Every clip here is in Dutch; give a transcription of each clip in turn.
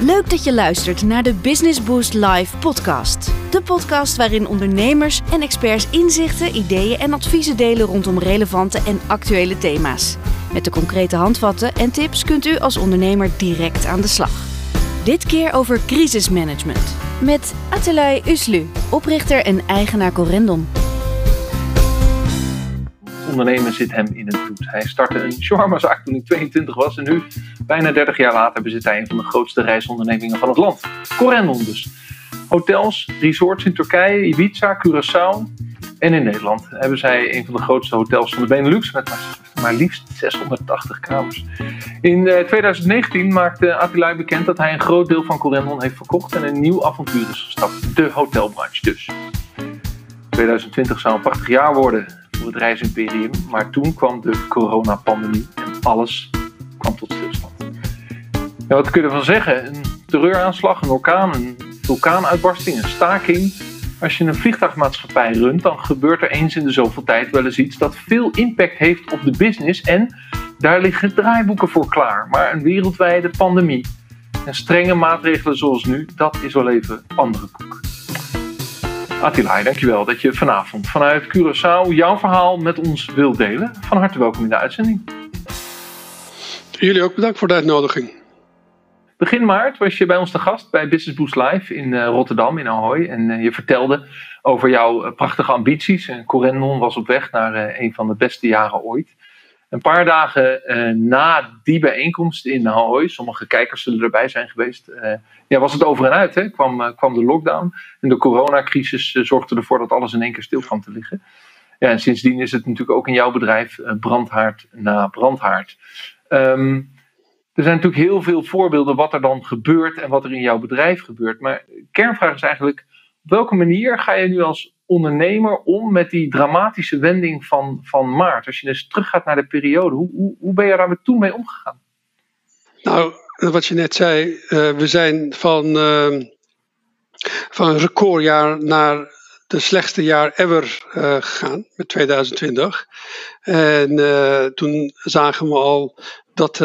Leuk dat je luistert naar de Business Boost Live podcast. De podcast waarin ondernemers en experts inzichten, ideeën en adviezen delen rondom relevante en actuele thema's. Met de concrete handvatten en tips kunt u als ondernemer direct aan de slag. Dit keer over crisismanagement. Met Atelay Uslu, oprichter en eigenaar Corendon ondernemen zit hem in het bloed. Hij startte een shawarma-zaak toen hij 22 was en nu, bijna 30 jaar later, bezit hij een van de grootste reisondernemingen van het land. Corendon dus. Hotels, resorts in Turkije, Ibiza, Curaçao en in Nederland hebben zij een van de grootste hotels van de Benelux met maar, liefst 680 kamers. In 2019 eh, maakte Attila bekend dat hij een groot deel van Corendon heeft verkocht en een nieuw avontuur is gestapt. De hotelbranche dus. 2020 zou een prachtig jaar worden reisimperium. Maar toen kwam de coronapandemie en alles kwam tot stilstand. Ja, wat kunnen we van zeggen? Een terreuraanslag, een orkaan, een vulkaanuitbarsting, een staking. Als je een vliegtuigmaatschappij runt, dan gebeurt er eens in de zoveel tijd wel eens iets dat veel impact heeft op de business. En daar liggen draaiboeken voor klaar. Maar een wereldwijde pandemie en strenge maatregelen zoals nu, dat is wel even andere koek. Attila, dankjewel dat je vanavond vanuit Curaçao jouw verhaal met ons wilt delen. Van harte welkom in de uitzending. Jullie ook bedankt voor de uitnodiging. Begin maart was je bij ons te gast bij Business Boost Live in eh, Rotterdam, in Ahoy. En eh, je vertelde over jouw eh, prachtige ambities. En Corendon was op weg naar een van de beste jaren ooit. Een paar dagen uh, na die bijeenkomst in Ahoy, sommige kijkers zullen erbij zijn geweest, uh, ja, was het over en uit. Hè? Kwam, uh, kwam de lockdown en de coronacrisis zorgde ervoor dat alles in één keer stil kwam te liggen. Ja, en sindsdien is het natuurlijk ook in jouw bedrijf brandhaard na brandhaard. Um, er zijn natuurlijk heel veel voorbeelden wat er dan gebeurt en wat er in jouw bedrijf gebeurt. Maar kernvraag is eigenlijk, op welke manier ga je nu als ondernemer om met die dramatische wending van, van maart? Als je dus teruggaat naar de periode, hoe, hoe, hoe ben je daar toen mee omgegaan? Nou, wat je net zei, uh, we zijn van, uh, van een recordjaar naar de slechtste jaar ever uh, gegaan met 2020. En toen zagen we al dat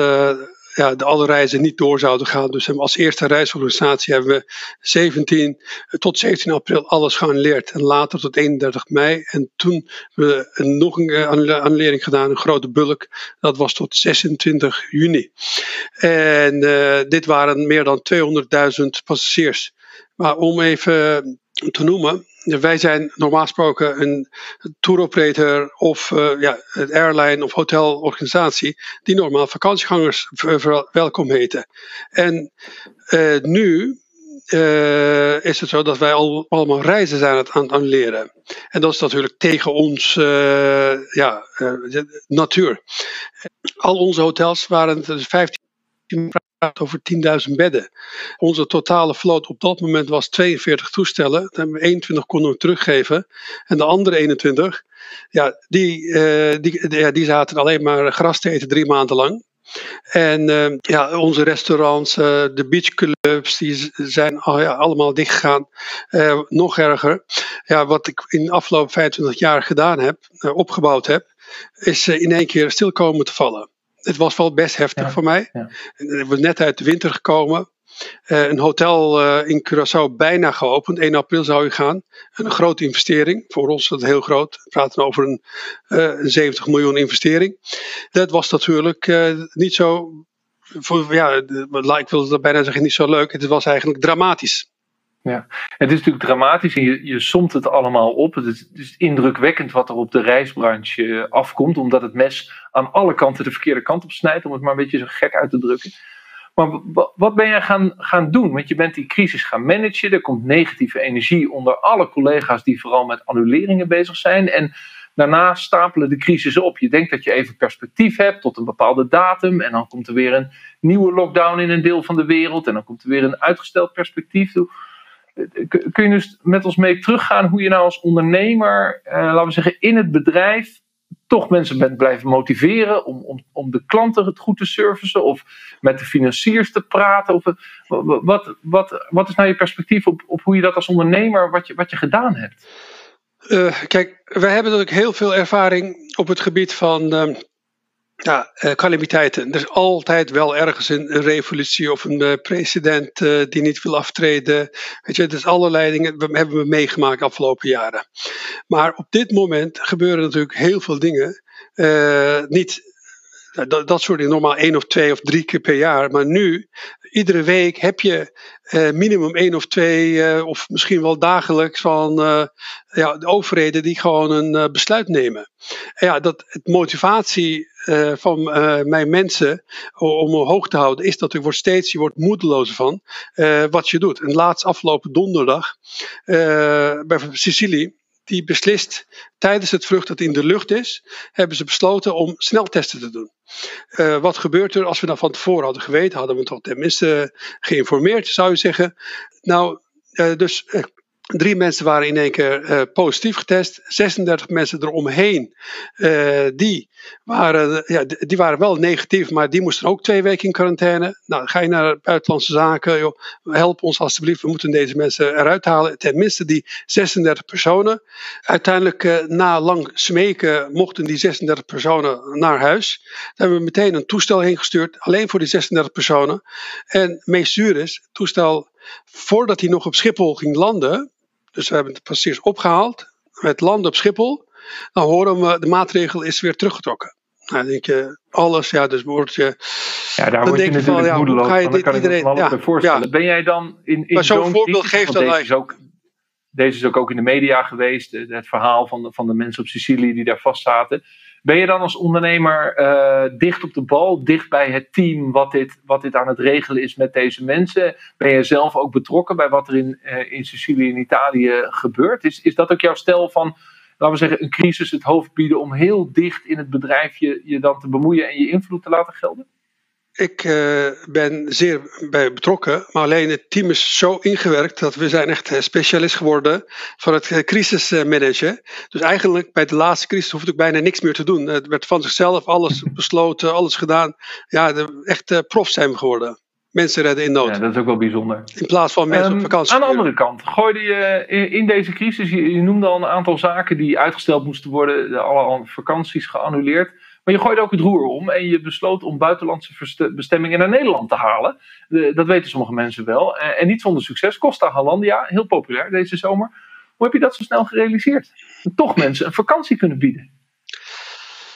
ja, de alle reizen niet door zouden gaan. Dus als eerste reisorganisatie hebben we 17, tot 17 april alles geannuleerd. En later tot 31 mei. En toen hebben we nog een eh, annulering gedaan, een grote bulk. Dat was tot 26 juni. En uh, dit waren meer dan 200.000 passagiers. Maar om even te noemen, wij zijn normaal gesproken een touroperator of uh, ja, een airline of hotelorganisatie die normaal vakantiegangers welkom heten. En uh, nu is het zo dat wij al, allemaal reizen zijn aan het annuleren. En dat is natuurlijk tegen ons ja, natuur. Al onze hotels waren 15 over 10.000 bedden. Onze totale vloot op dat moment was 42 toestellen. Daar hebben we 21 konden we teruggeven. En de andere 21, ja, die, uh, die, ja, die zaten alleen maar gras te eten drie maanden lang. En uh, ja, onze restaurants, uh, de beachclubs, die zijn oh ja, allemaal dichtgegaan. nog erger, ja, wat ik in de afgelopen 25 jaar gedaan heb, opgebouwd heb, is in één keer stil komen te vallen het was wel best heftig voor mij. Ja. Ik was net uit de winter gekomen. Uh, een hotel uh, in Curaçao bijna geopend. 1 april zou je gaan. Een grote investering. Voor ons is dat heel groot. We praten over een, uh, een 70 miljoen investering. Dat was natuurlijk niet zo. Voor, ja, ik wil bijna zeggen niet zo leuk. Het was eigenlijk dramatisch. Ja, het is natuurlijk dramatisch en je, je somt het allemaal op. Het is, indrukwekkend wat er op de reisbranche afkomt, omdat het mes aan alle kanten de verkeerde kant op snijdt, om het maar een beetje zo gek uit te drukken. Maar wat ben jij gaan, gaan doen? Want je bent die crisis gaan managen, er komt negatieve energie onder alle collega's die vooral met annuleringen bezig zijn. En daarna stapelen de crisis op. Je denkt dat je even perspectief hebt tot een bepaalde datum. En dan komt er weer een nieuwe lockdown in een deel van de wereld. En dan komt er weer een uitgesteld perspectief. Kun je dus met ons mee teruggaan hoe je nou als ondernemer, eh, laten we zeggen, in het bedrijf toch mensen bent blijven motiveren om, om, om de klanten het goed te servicen of met de financiers te praten? Of, wat, wat, wat is nou je perspectief op, op hoe je dat als ondernemer, wat je, wat je gedaan hebt? Uh, kijk, wij hebben natuurlijk heel veel ervaring op het gebied van uh, ja, uh, calamiteiten. Er is altijd wel ergens een, revolutie of een uh, president uh, die niet wil aftreden. Weet je, dus allerlei dingen hebben we meegemaakt de afgelopen jaren. Maar op dit moment gebeuren natuurlijk heel veel dingen. niet dat, dat soort dingen normaal één of twee of drie keer per jaar. Maar nu, iedere week heb je minimum één of twee, of misschien wel dagelijks, van ja, de overheden die gewoon een besluit nemen. En ja, dat het motivatie van mijn mensen om hoog te houden, is dat je wordt steeds, je wordt moedeloos van wat je doet. En laatst afgelopen donderdag bij Sicilië, die beslist tijdens het vlucht dat in de lucht is, hebben ze besloten om sneltesten te doen. wat gebeurt er als we dat van tevoren hadden geweten, hadden we toch tenminste geïnformeerd, zou je zeggen. Nou, dus Drie mensen waren in één keer uh, positief getest. 36 mensen eromheen, uh, die, waren, ja, die waren wel negatief, maar die moesten ook twee weken in quarantaine. Nou, ga je naar buitenlandse zaken, joh, help ons alstublieft, we moeten deze mensen eruit halen. Tenminste die 36 personen. Uiteindelijk, uh, na lang smeken, mochten die 36 personen naar huis. Daar hebben we meteen een toestel heen gestuurd, alleen voor die 36 personen. En meest zuur is, toestel, voordat hij nog op Schiphol ging landen, dus we hebben het passagiers opgehaald. Met landen op Schiphol. Dan horen we, de maatregel is weer teruggetrokken. Nou, dan denk je, alles, ja, dus wordt je. Ja, daar word je natuurlijk van, ja, moedeloos ga je dit, kan iedereen, ik ja, voorstellen. Ja. Ben jij dan in, in zo'n voorbeeld geeft dat deze is, ook, deze is ook, ook in de media geweest. Het verhaal van de, van de mensen op Sicilië die daar vast zaten. Ben je dan als ondernemer uh, dicht op de bal, dicht bij het team wat dit, wat dit aan het regelen is met deze mensen? Ben je zelf ook betrokken bij wat er in, uh, in Sicilië en Italië gebeurt? Is, is dat ook jouw stel van, laten we zeggen, een crisis het hoofd bieden om heel dicht in het bedrijf je, je dan te bemoeien en je invloed te laten gelden? Ik uh, ben zeer bij betrokken, maar alleen het team is zo ingewerkt dat we zijn echt eh, specialist geworden voor het eh, crisismanagen. Dus eigenlijk bij de laatste crisis hoefde ik bijna niks meer te doen. Het werd van zichzelf alles besloten, alles gedaan. Ja, de, echt prof zijn we geworden. Mensen redden in nood. Ja, dat is ook wel bijzonder. In plaats van mensen um, op vakantie. Aan de andere kant, gooide je in, in deze crisis, je, je, noemde al een aantal zaken die uitgesteld moesten worden, alle vakanties geannuleerd. Maar je gooide ook het roer om en je besloot om buitenlandse bestemmingen naar Nederland te halen. dat weten sommige mensen wel. En niet zonder succes. Costa Hollandia, heel populair deze zomer. Hoe heb je dat zo snel gerealiseerd? toch mensen een vakantie kunnen bieden.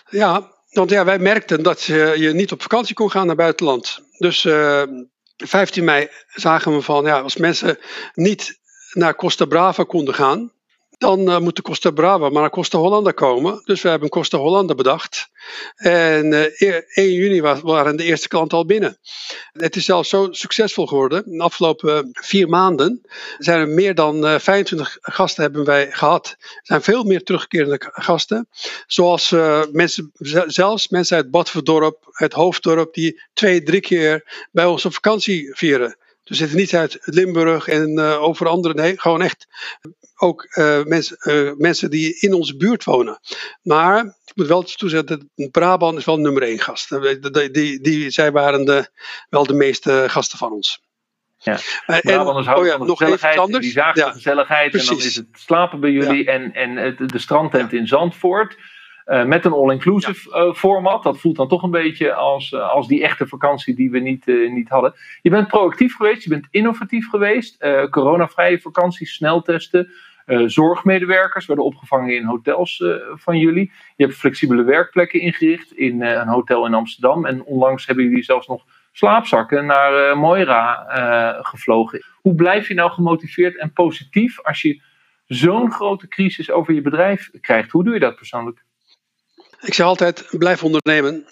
Ja, want ja, wij merkten dat je, niet op vakantie kon gaan naar buitenland. Dus uh, eh, 15 mei zagen we van, ja, als mensen niet naar Costa Brava konden gaan, dan uh, moet de Costa Brava maar naar Costa Hollanda komen. Dus we hebben Costa Hollanda bedacht. En uh, eh, 1 juni waren de eerste klanten al binnen. Het is zelfs zo succesvol geworden. De afgelopen vier maanden zijn er meer dan uh, eh, 25 gasten hebben wij gehad. Er zijn veel meer terugkerende gasten. Zoals mensen, zelfs mensen uit Badverdorp, het Hoofddorp, die twee, drie keer bij ons op vakantie vieren. Dus zitten niet uit Limburg en uh, over andere. Nee, gewoon echt ook uh, mens, uh, mensen die in onze buurt wonen. Maar ik moet wel toezetten, Brabant is wel nummer één gast. Die, die, die, zij waren de, wel de meeste gasten van ons. Ja. Uh, Brabanders houden oh ja, nog gezelligheid. Anders. Die zagen ja, de gezelligheid. Precies. En dan is het slapen bij jullie ja. en, en het, de strandtent in Zandvoort. Uh, met een all-inclusive ja. uh, format. Dat voelt dan toch een beetje als, uh, als die echte vakantie die we niet, niet hadden. Je bent proactief geweest, je bent innovatief geweest. coronavrije vakanties, sneltesten. zorgmedewerkers werden opgevangen in hotels van jullie. Je hebt flexibele werkplekken ingericht in een hotel in Amsterdam. En onlangs hebben jullie zelfs nog slaapzakken naar Moira gevlogen. Hoe blijf je nou gemotiveerd en positief als je zo'n grote crisis over je bedrijf krijgt? Hoe doe je dat persoonlijk? Ik zeg altijd, blijf ondernemen.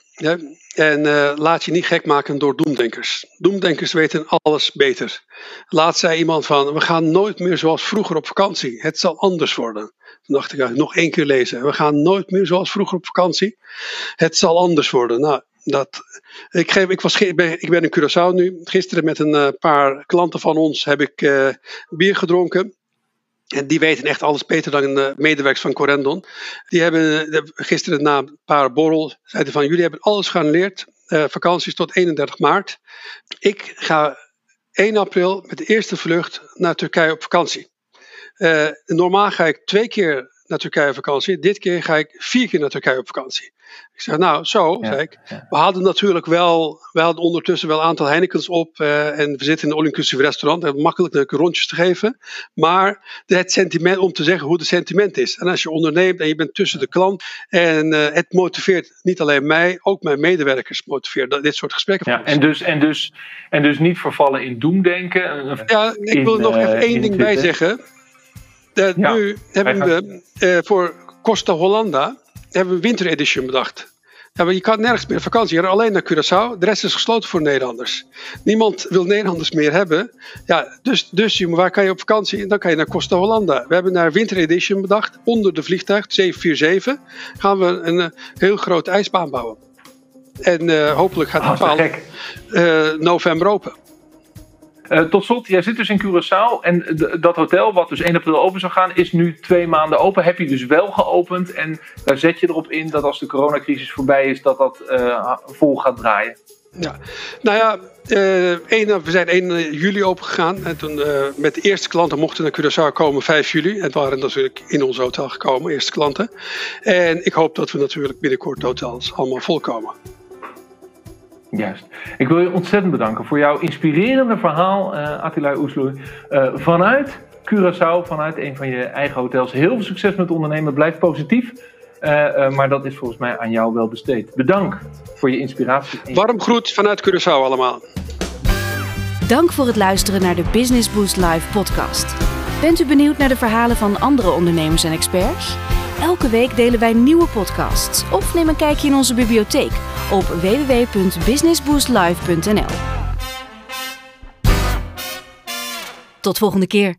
En uh, laat je niet gek maken door doemdenkers. Doemdenkers weten alles beter. Laat zei iemand van, we gaan nooit meer zoals vroeger op vakantie. Het zal anders worden. Toen dacht ik, nog één keer lezen. We gaan nooit meer zoals vroeger op vakantie. Het zal anders worden. Nou, dat, ik, ik, was, ik, ben, ik ben in Curaçao nu. Gisteren met een uh, paar klanten van ons heb ik uh, bier gedronken. En die weten echt alles beter dan de medewerkers van Corendon. Die hebben gisteren na een paar borrel, zeiden van jullie hebben alles geannuleerd. Uh, vakanties tot 31 maart. Ik ga 1 april met de eerste vlucht naar Turkije op vakantie. Uh, normaal ga ik twee keer naar Turkije op vakantie. Dit keer ga ik vier keer naar Turkije op vakantie. Ik zeg, nou, zo, Ja, zei ik. ja. We hadden natuurlijk wel, we hadden ondertussen wel een aantal Heinekens op. eh, en we zitten in een all-inclusive restaurant. En makkelijk leuke rondjes te geven. Maar het sentiment, om te zeggen hoe het sentiment is. En als je onderneemt en je bent tussen de klant. En eh, het motiveert niet alleen mij, ook mijn medewerkers motiveert dat- dit soort gesprekken. Ja, en, dus, en, dus, en dus niet vervallen in doemdenken. Een- Ja, ik in, wil er nog eh, even één in ding bij zeggen. Dat Ja, nu hebben we eh, voor Costa Hollanda hebben we een winteredition bedacht. Ja, maar je kan nergens meer vakantie. Je alleen naar Curaçao. De rest is gesloten voor Nederlanders. Niemand wil Nederlanders meer hebben. Ja, dus, dus waar kan je op vakantie? Dan kan je naar Costa Hollanda. We hebben naar winteredition bedacht. Onder de vliegtuig 747 gaan we een eh, heel grote ijsbaan bouwen. En eh, hopelijk gaat die Ah, te paal eh, november open. Eh, tot slot, jij zit dus in Curaçao en dat hotel, wat dus 1 april open zou gaan, is nu twee maanden open. Heb je dus wel geopend en daar zet je erop in dat als de coronacrisis voorbij is, dat dat eh, vol gaat draaien. Ja, nou ja, eh, één- we zijn 1 juli open gegaan. En toen eh, met de eerste klanten mochten naar Curaçao komen 5 juli. En waren natuurlijk in ons hotel gekomen, eerste klanten. En ik hoop dat we natuurlijk binnenkort hotels allemaal volkomen. Juist. Ik wil je ontzettend bedanken voor jouw inspirerende verhaal, eh Attila Oesloer. eh, vanuit Curaçao, vanuit een van je eigen hotels. Heel veel succes met ondernemen. Blijf positief. Eh, eh, maar dat is volgens mij aan jou wel besteed. Bedankt voor je inspiratie. Warm groet vanuit Curaçao allemaal. Dank voor het luisteren naar de Business Boost Live podcast. Bent u benieuwd naar de verhalen van andere ondernemers en experts? Elke week delen wij nieuwe podcasts of neem een kijkje in onze bibliotheek op www.businessboostlive.nl. Tot volgende keer.